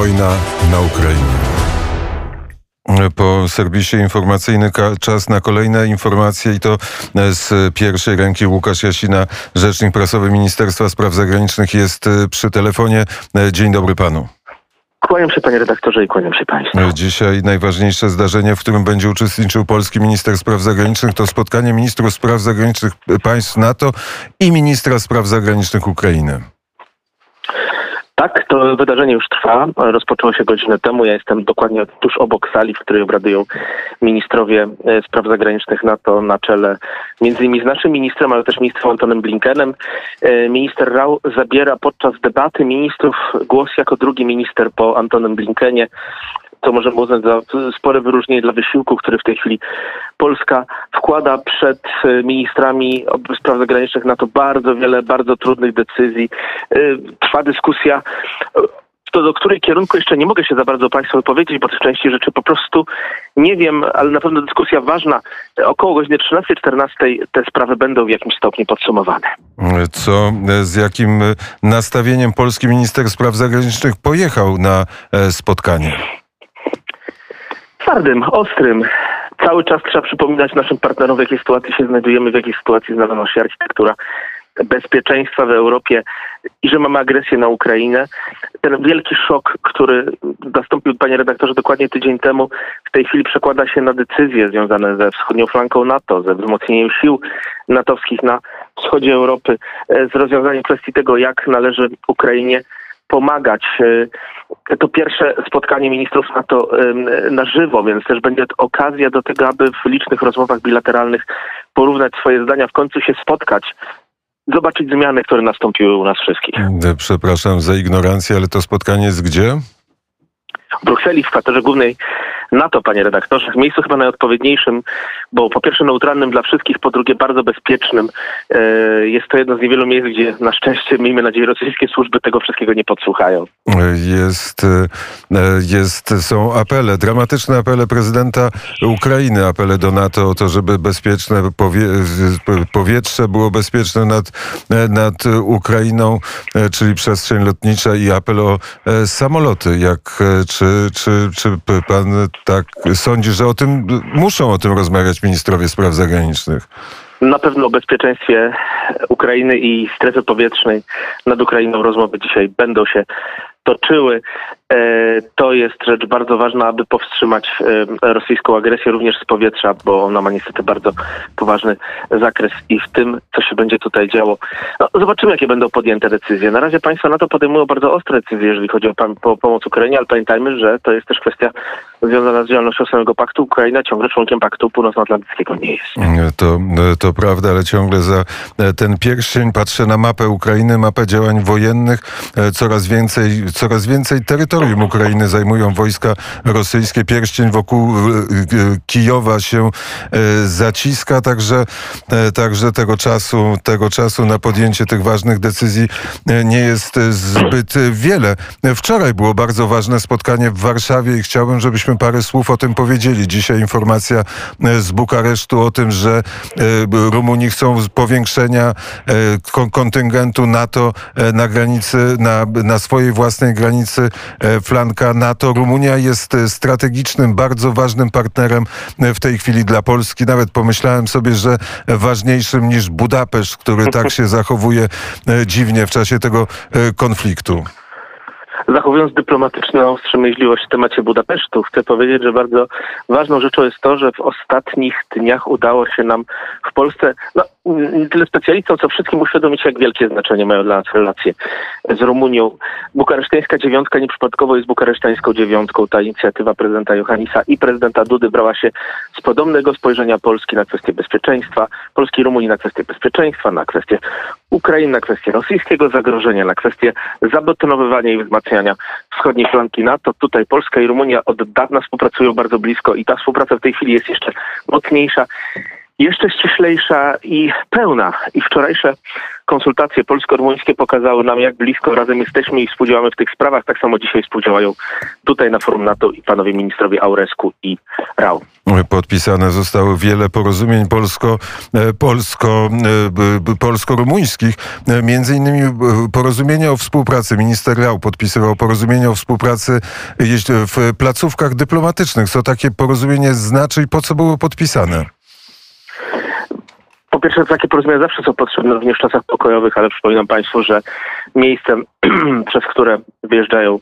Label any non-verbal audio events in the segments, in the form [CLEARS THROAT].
wojna na Ukrainie. Po serwisie informacyjny czas na kolejne informacje i to z pierwszej ręki Łukasz Jasina, rzecznik prasowy Ministerstwa Spraw Zagranicznych jest przy telefonie. Dzień dobry panu. Kłaniam się panie redaktorze i kłaniam się państwu. Dzisiaj najważniejsze zdarzenie, w którym będzie uczestniczył polski minister spraw zagranicznych, to spotkanie ministrów spraw zagranicznych państw NATO i ministra spraw zagranicznych Ukrainy. Tak, to wydarzenie już trwa. Rozpoczęło się godzinę temu. Ja jestem dokładnie tuż obok sali, w której obradują ministrowie e, spraw zagranicznych NATO na czele między innymi z naszym ministrem, ale też ministrem Antonem Blinkenem. E, minister Rau zabiera podczas debaty ministrów głos jako drugi minister po Antonem Blinkenie co możemy uznać za spore wyróżnienie dla wysiłku, który w tej chwili Polska wkłada przed e, ministrami spraw zagranicznych na to bardzo wiele, bardzo trudnych decyzji. E, trwa dyskusja to do której kierunku jeszcze nie mogę się za bardzo Państwu wypowiedzieć, bo w części rzeczy po prostu nie wiem, ale na pewno dyskusja ważna. Około godziny 13-14 te sprawy będą w jakimś stopniu podsumowane. Co, z jakim nastawieniem polski minister spraw zagranicznych pojechał na e, spotkanie? Twardym, ostrym. Cały czas trzeba przypominać naszym partnerom, w jakiej sytuacji się znajdujemy, w jakiej sytuacji znalazła się architektura bezpieczeństwa w Europie i że mamy agresję na Ukrainę. Ten wielki szok, który nastąpił, panie redaktorze, dokładnie tydzień temu, w tej chwili przekłada się na decyzje związane ze wschodnią flanką NATO, ze wzmocnieniem sił natowskich na wschodzie Europy, e, z rozwiązaniem kwestii tego, jak należy Ukrainie pomagać. E, to pierwsze spotkanie ministrów NATO na żywo, więc też będzie okazja do tego, aby w licznych rozmowach bilateralnych porównać swoje zdania, w końcu się spotkać zobaczyć zmiany, które nastąpiły u nas wszystkich. Przepraszam za ignorancję, ale to spotkanie jest gdzie? W Brukseli, w kwaterze głównej NATO, panie redaktorze, w miejscu chyba najodpowiedniejszym, bo po pierwsze neutralnym dla wszystkich, po drugie bardzo bezpiecznym. E, jest to jedno z niewielu miejsc, gdzie na szczęście, miejmy nadzieję, rosyjskie służby tego wszystkiego nie podsłuchają. Jest, e, jest, są apele, dramatyczne apele prezydenta Ukrainy, apele do NATO o to, żeby bezpieczne powie, powietrze było bezpieczne nad, nad Ukrainą, e, czyli przestrzeń lotnicza i apel o samoloty. Jak, czy, czy, czy pan tak sądzi, że o tym muszą o tym rozmawiać ministrowie spraw zagranicznych? Na pewno o bezpieczeństwie Ukrainy i strefy powietrznej nad Ukrainą rozmowy dzisiaj będą się toczyły. E, to jest rzecz bardzo ważna, aby powstrzymać e, rosyjską agresję również z powietrza, bo ona ma niestety bardzo poważny zakres i w tym, co się będzie tutaj działo. No, zobaczymy, jakie będą podjęte decyzje. Na razie państwa na to podejmują bardzo ostre decyzje, jeżeli chodzi o pomoc Ukrainie, ale pamiętajmy, że to jest też kwestia związana z działalnością samego paktu. Ukraina ciągle członkiem paktu północnoatlantyckiego nie jest. To, to prawda, ale ciągle za ten pierścień patrzę na mapę Ukrainy, mapę działań wojennych. E, coraz więcej, coraz więcej terytorium Ukrainy zajmują wojska rosyjskie. Pierścień wokół e, Kijowa się e, zaciska, także, także tego czasu, tego czasu na podjęcie tych ważnych decyzji nie jest zbyt wiele. Wczoraj było bardzo ważne spotkanie w Warszawie i chciałbym, żebyśmy parę słów o tym powiedzieli. Dzisiaj informacja e, z Bukaresztu o tym, że e, Rumuni chcą powiększenia e, kontyngentu NATO na granicy, na, na swojej własnej granicy flanka NATO. Rumunia jest strategicznym, bardzo ważnym partnerem w tej chwili dla Polski. Nawet pomyślałem sobie, że ważniejszym niż Budapeszt, który tak się zachowuje dziwnie w czasie tego konfliktu. Zachowując dyplomatyczną wstrzemięźliwość w temacie Budapesztu, chcę powiedzieć, że bardzo ważną rzeczą jest to, że w ostatnich dniach udało się nam w Polsce, no nie tyle specjalistom, co wszystkim uświadomić, jak wielkie znaczenie mają dla nas relacje z Rumunią. Bukaresztańska dziewiątka nieprzypadkowo jest bukaresztańską dziewiątką. Ta inicjatywa prezydenta Johannisa i prezydenta Dudy brała się z podobnego spojrzenia Polski na kwestie bezpieczeństwa, Polski i Rumunii na kwestie bezpieczeństwa, na kwestie Ukrainy, na kwestie rosyjskiego zagrożenia, na kwestie zabetonowywania i wzmacniania wschodniej flanki NATO. Tutaj Polska i Rumunia od dawna współpracują bardzo blisko i ta współpraca w tej chwili jest jeszcze mocniejsza. Jeszcze ściślejsza i pełna. I wczorajsze konsultacje polsko-rumuńskie pokazały nam, jak blisko razem jesteśmy i współdziałamy w tych sprawach. Tak samo dzisiaj współdziałają tutaj na forum NATO i panowie ministrowie Aurescu i Rau. Podpisane zostało wiele porozumień polsko, e, polsko, e, polsko-rumuńskich, e, między innymi porozumienia o współpracy. Minister Rau podpisywał porozumienia o współpracy w placówkach dyplomatycznych. Co takie porozumienie znaczy i po co było podpisane? Po pierwsze, takie porozumienia zawsze są potrzebne również w czasach pokojowych, ale przypominam Państwu, że miejscem, [CLEARS THROAT] przez które wyjeżdżają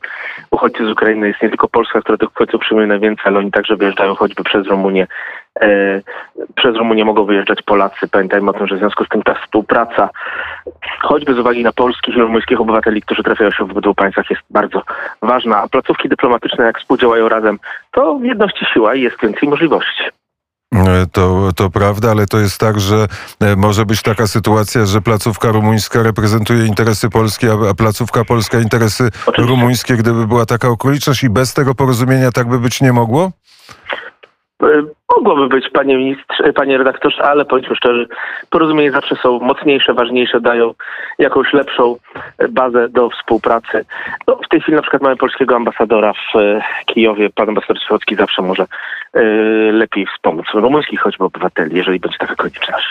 uchodźcy z Ukrainy jest nie tylko Polska, która tych uchodźców przyjmuje najwięcej, ale oni także wyjeżdżają choćby przez Rumunię. E, przez Rumunię mogą wyjeżdżać Polacy. Pamiętajmy o tym, że w związku z tym ta współpraca, choćby z uwagi na polskich i rumuńskich obywateli, którzy trafiają się w obydwu państwach, jest bardzo ważna. A placówki dyplomatyczne, jak współdziałają razem, to w jedności siła i jest więcej możliwości. E, to, to prawda, ale to jest tak, że e, może być taka sytuacja, że placówka rumuńska reprezentuje interesy polskie, a placówka polska interesy Oczywiście. rumuńskie, gdyby była taka okoliczność i bez tego porozumienia tak by być nie mogło? E, mogłoby być, panie ministrze, panie redaktorze, ale bądźmy szczerzy, porozumienia zawsze są mocniejsze, ważniejsze, dają jakąś lepszą bazę do współpracy. No, w tej chwili na przykład mamy polskiego ambasadora w Kijowie, pan ambasador Świecki zawsze może Y, lepiej wspomóc rumuńskich choćby obywateli, jeżeli będzie taka konieczność.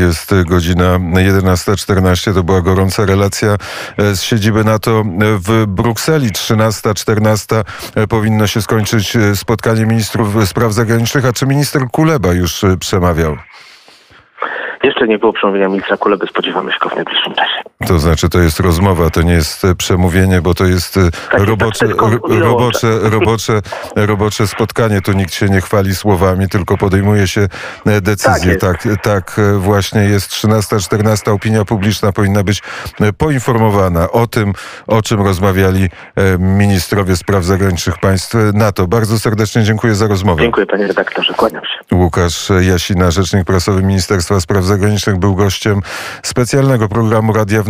Jest godzina 11.14, to była gorąca relacja e, z siedziby NATO w Brukseli. 13.14 e, powinno się skończyć e, spotkanie ministrów spraw zagranicznych, a czy minister Kuleba już przemawiał? Jeszcze nie było przemówienia ministra Kuleby, spodziewamy się go w najbliższym czasie. To znaczy, to jest rozmowa, to nie jest e, przemówienie, bo to jest e, tak, robocze, tak, robocze, robocze, robocze spotkanie. Tu nikt się nie chwali słowami, tylko podejmuje się e, decyzje. Tak, tak, tak właśnie jest 13-14. Opinia publiczna powinna być poinformowana o tym, o czym rozmawiali ministrowie spraw zagranicznych państw NATO. Bardzo serdecznie dziękuję za rozmowę. Dziękuję panie redaktorze, kłaniam się. Łukasz Jasina, rzecznik prasowy Ministerstwa Spraw Zagranicznych, był gościem specjalnego programu Radia Wnet